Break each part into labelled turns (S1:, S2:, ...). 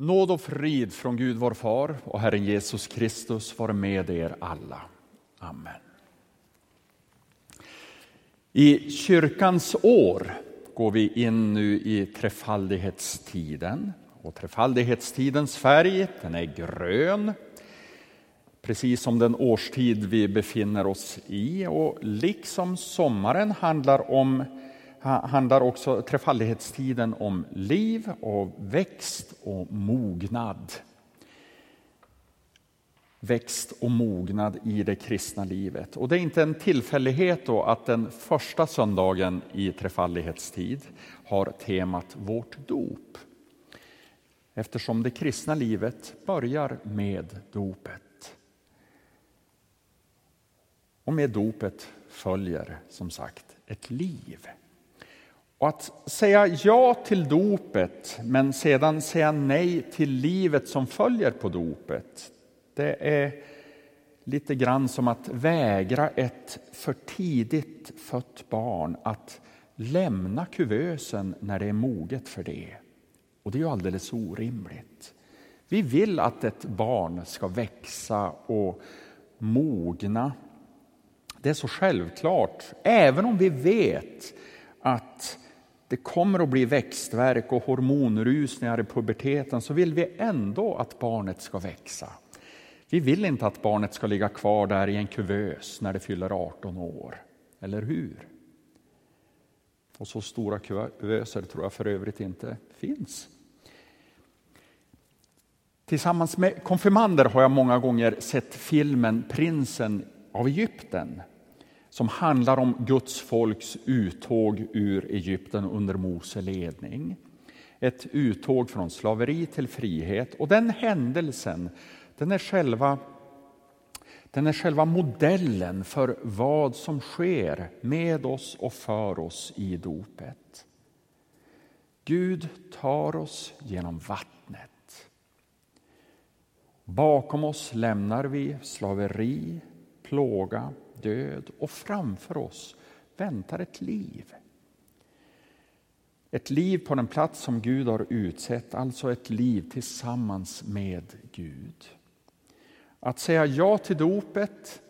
S1: Nåd och frid från Gud vår far och Herren Jesus Kristus vare med er alla. Amen. I kyrkans år går vi in nu i trefaldighetstiden. Och trefaldighetstidens färg den är grön, precis som den årstid vi befinner oss i. Och liksom sommaren handlar om handlar också trefaldighetstiden om liv och växt och mognad. Växt och mognad i det kristna livet. Och det är inte en tillfällighet då att den första söndagen i trefaldighetstid har temat vårt dop. Eftersom det kristna livet börjar med dopet. Och med dopet följer som sagt ett liv. Och att säga ja till dopet men sedan säga nej till livet som följer på dopet, det är lite grann som att vägra ett för tidigt fött barn att lämna kuvösen när det är moget för det. Och det är ju alldeles orimligt. Vi vill att ett barn ska växa och mogna. Det är så självklart, även om vi vet det kommer att bli växtverk och hormonrusningar i puberteten så vill vi ändå att barnet ska växa. Vi vill inte att barnet ska ligga kvar där i en kuvös när det fyller 18 år, eller hur? Och så stora kuvöser tror jag för övrigt inte finns. Tillsammans med konfirmander har jag många gånger sett filmen Prinsen av Egypten som handlar om Guds folks uttåg ur Egypten under Mose ledning. Ett uttåg från slaveri till frihet. Och den händelsen den är, själva, den är själva modellen för vad som sker med oss och för oss i dopet. Gud tar oss genom vattnet. Bakom oss lämnar vi slaveri, plåga, död och framför oss väntar ett liv. Ett liv på den plats som Gud har utsett, alltså ett liv tillsammans med Gud. Att säga ja till dopet,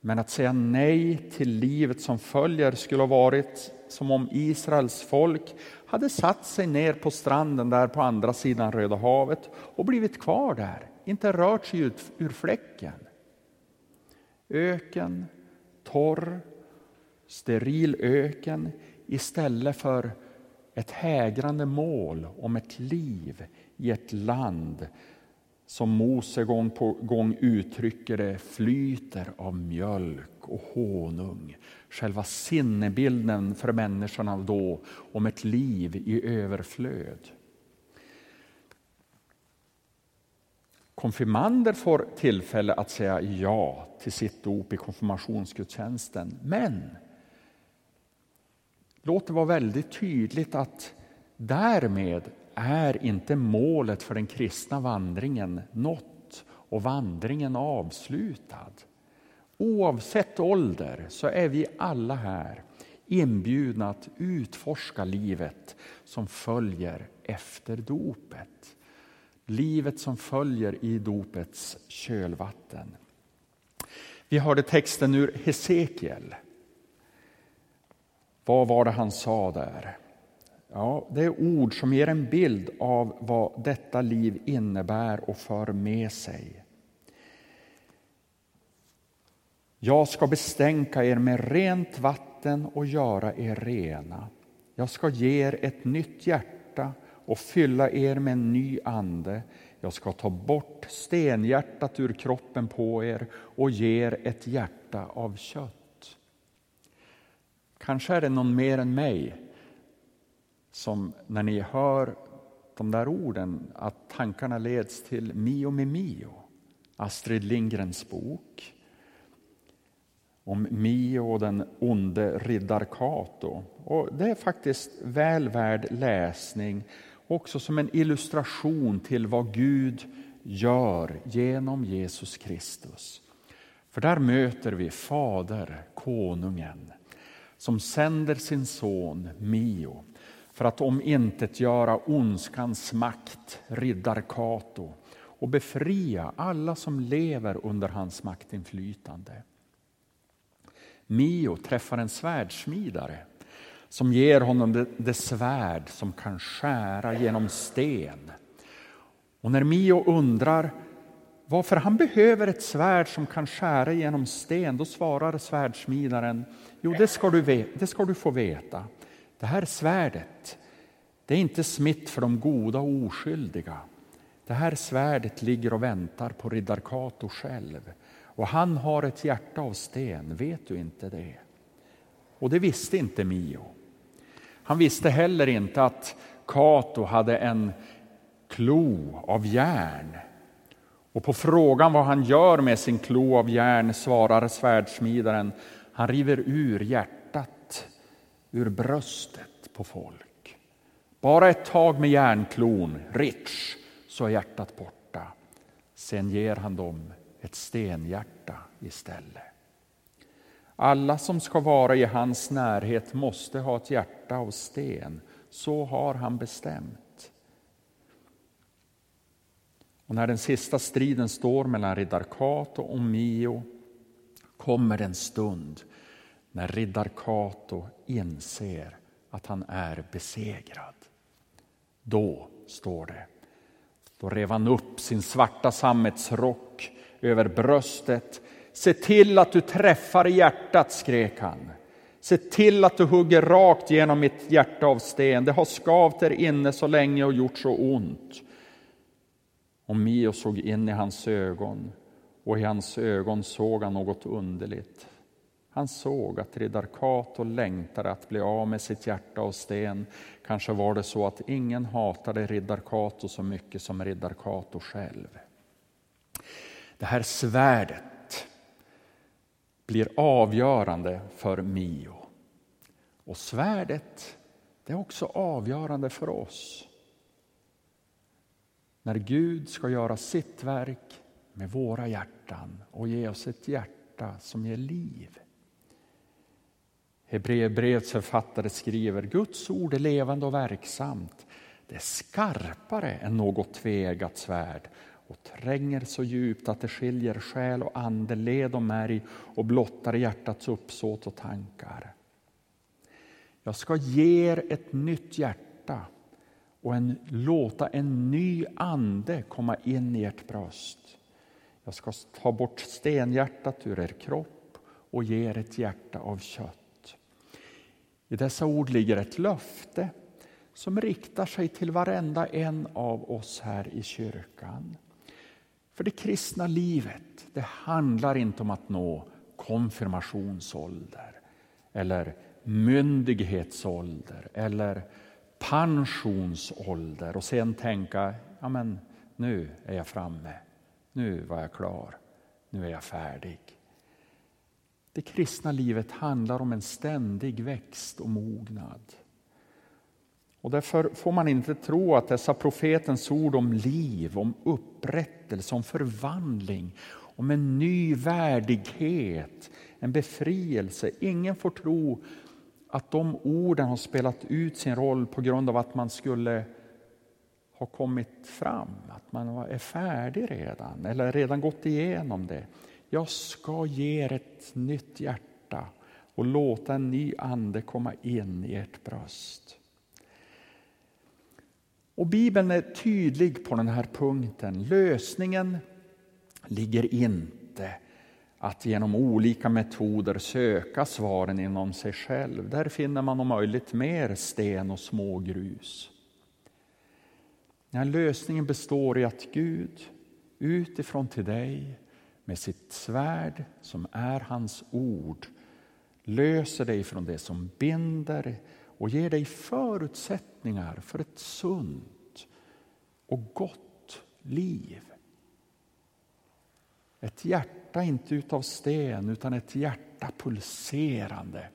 S1: men att säga nej till livet som följer skulle ha varit som om Israels folk hade satt sig ner på stranden där på andra sidan Röda havet och blivit kvar där, inte rört sig ut ur fläcken. Öken, torr, steril öken istället för ett hägrande mål om ett liv i ett land som Mose gång på gång uttrycker det, flyter av mjölk och honung. Själva sinnebilden för människorna då om ett liv i överflöd. Konfirmander får tillfälle att säga ja till sitt dop i konfirmationsgudstjänsten. Men låt det vara väldigt tydligt att därmed är inte målet för den kristna vandringen nått och vandringen avslutad. Oavsett ålder så är vi alla här inbjudna att utforska livet som följer efter dopet. Livet som följer i dopets kölvatten. Vi hörde texten ur Hesekiel. Vad var det han sa där? Ja, det är ord som ger en bild av vad detta liv innebär och för med sig. Jag ska bestänka er med rent vatten och göra er rena. Jag ska ge er ett nytt hjärta och fylla er med en ny ande. Jag ska ta bort stenhjärtat ur kroppen på er och ge er ett hjärta av kött. Kanske är det någon mer än mig som när ni hör de där orden att tankarna leds till Mio med Mio, Astrid Lindgrens bok om Mio och den onde riddar Kato. Och det är faktiskt väl värd läsning, också som en illustration till vad Gud gör genom Jesus Kristus. För där möter vi Fader, konungen, som sänder sin son Mio för att omintetgöra ondskans makt, riddar Kato och befria alla som lever under hans maktinflytande. Mio träffar en svärdsmidare som ger honom det, det svärd som kan skära genom sten. Och när Mio undrar varför han behöver ett svärd som kan skära genom sten, då svarar svärdsmidaren, jo det ska du, det ska du få veta. Det här svärdet, det är inte smitt för de goda och oskyldiga. Det här svärdet ligger och väntar på riddar Kato själv. Och han har ett hjärta av sten, vet du inte det? Och det visste inte Mio. Han visste heller inte att Kato hade en klo av järn. Och på frågan vad han gör med sin klo av järn svarar svärdsmidaren, han river ur hjärtat, ur bröstet på folk. Bara ett tag med järnklon, rich, så är hjärtat borta. Sen ger han dem ett stenhjärta istället. Alla som ska vara i hans närhet måste ha ett hjärta av sten. Så har han bestämt. Och när den sista striden står mellan riddar Kato och Mio kommer den stund när riddar Kato inser att han är besegrad. Då, står det, då rev han upp sin svarta sammetsrock över bröstet. Se till att du träffar hjärtat, skrek han. Se till att du hugger rakt genom mitt hjärta av sten. Det har skavt där inne så länge och gjort så ont. Och Mio såg in i hans ögon och i hans ögon såg han något underligt. Han såg att riddar Kato längtade att bli av med sitt hjärta av sten. Kanske var det så att ingen hatade riddar Kato så mycket som riddar Kato själv. Det här svärdet blir avgörande för Mio. Och svärdet det är också avgörande för oss. När Gud ska göra sitt verk med våra hjärtan och ge oss ett hjärta som ger liv. Hebreerbrevets författare skriver Guds ord är levande och verksamt. Det är skarpare än något tvegat svärd och tränger så djupt att det skiljer själ och ande, led och märg och blottar hjärtats uppsåt och tankar. Jag ska ge er ett nytt hjärta och en, låta en ny ande komma in i ert bröst. Jag ska ta bort stenhjärtat ur er kropp och ge er ett hjärta av kött. I dessa ord ligger ett löfte som riktar sig till varenda en av oss här i kyrkan. För det kristna livet, det handlar inte om att nå konfirmationsålder eller myndighetsålder eller pensionsålder och sen tänka, ja men nu är jag framme, nu var jag klar, nu är jag färdig. Det kristna livet handlar om en ständig växt och mognad. Och därför får man inte tro att dessa profetens ord om liv, om upprättelse, om förvandling, om en ny värdighet, en befrielse. Ingen får tro att de orden har spelat ut sin roll på grund av att man skulle ha kommit fram, att man är färdig redan eller redan gått igenom det. Jag ska ge er ett nytt hjärta och låta en ny ande komma in i ert bröst. Och Bibeln är tydlig på den här punkten. Lösningen ligger inte att genom olika metoder söka svaren inom sig själv. Där finner man om möjligt mer sten och smågrus. Ja, lösningen består i att Gud utifrån till dig med sitt svärd som är hans ord löser dig från det som binder och ger dig förutsättningar för ett sunt och gott liv. Ett hjärta inte utav sten utan ett hjärta pulserande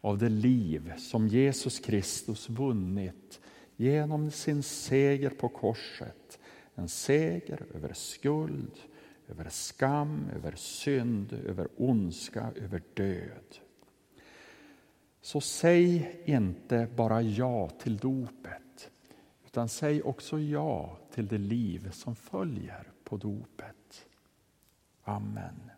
S1: av det liv som Jesus Kristus vunnit genom sin seger på korset. En seger över skuld, över skam, över synd, över ondska, över död. Så säg inte bara ja till dopet, utan säg också ja till det liv som följer på dopet. Amen.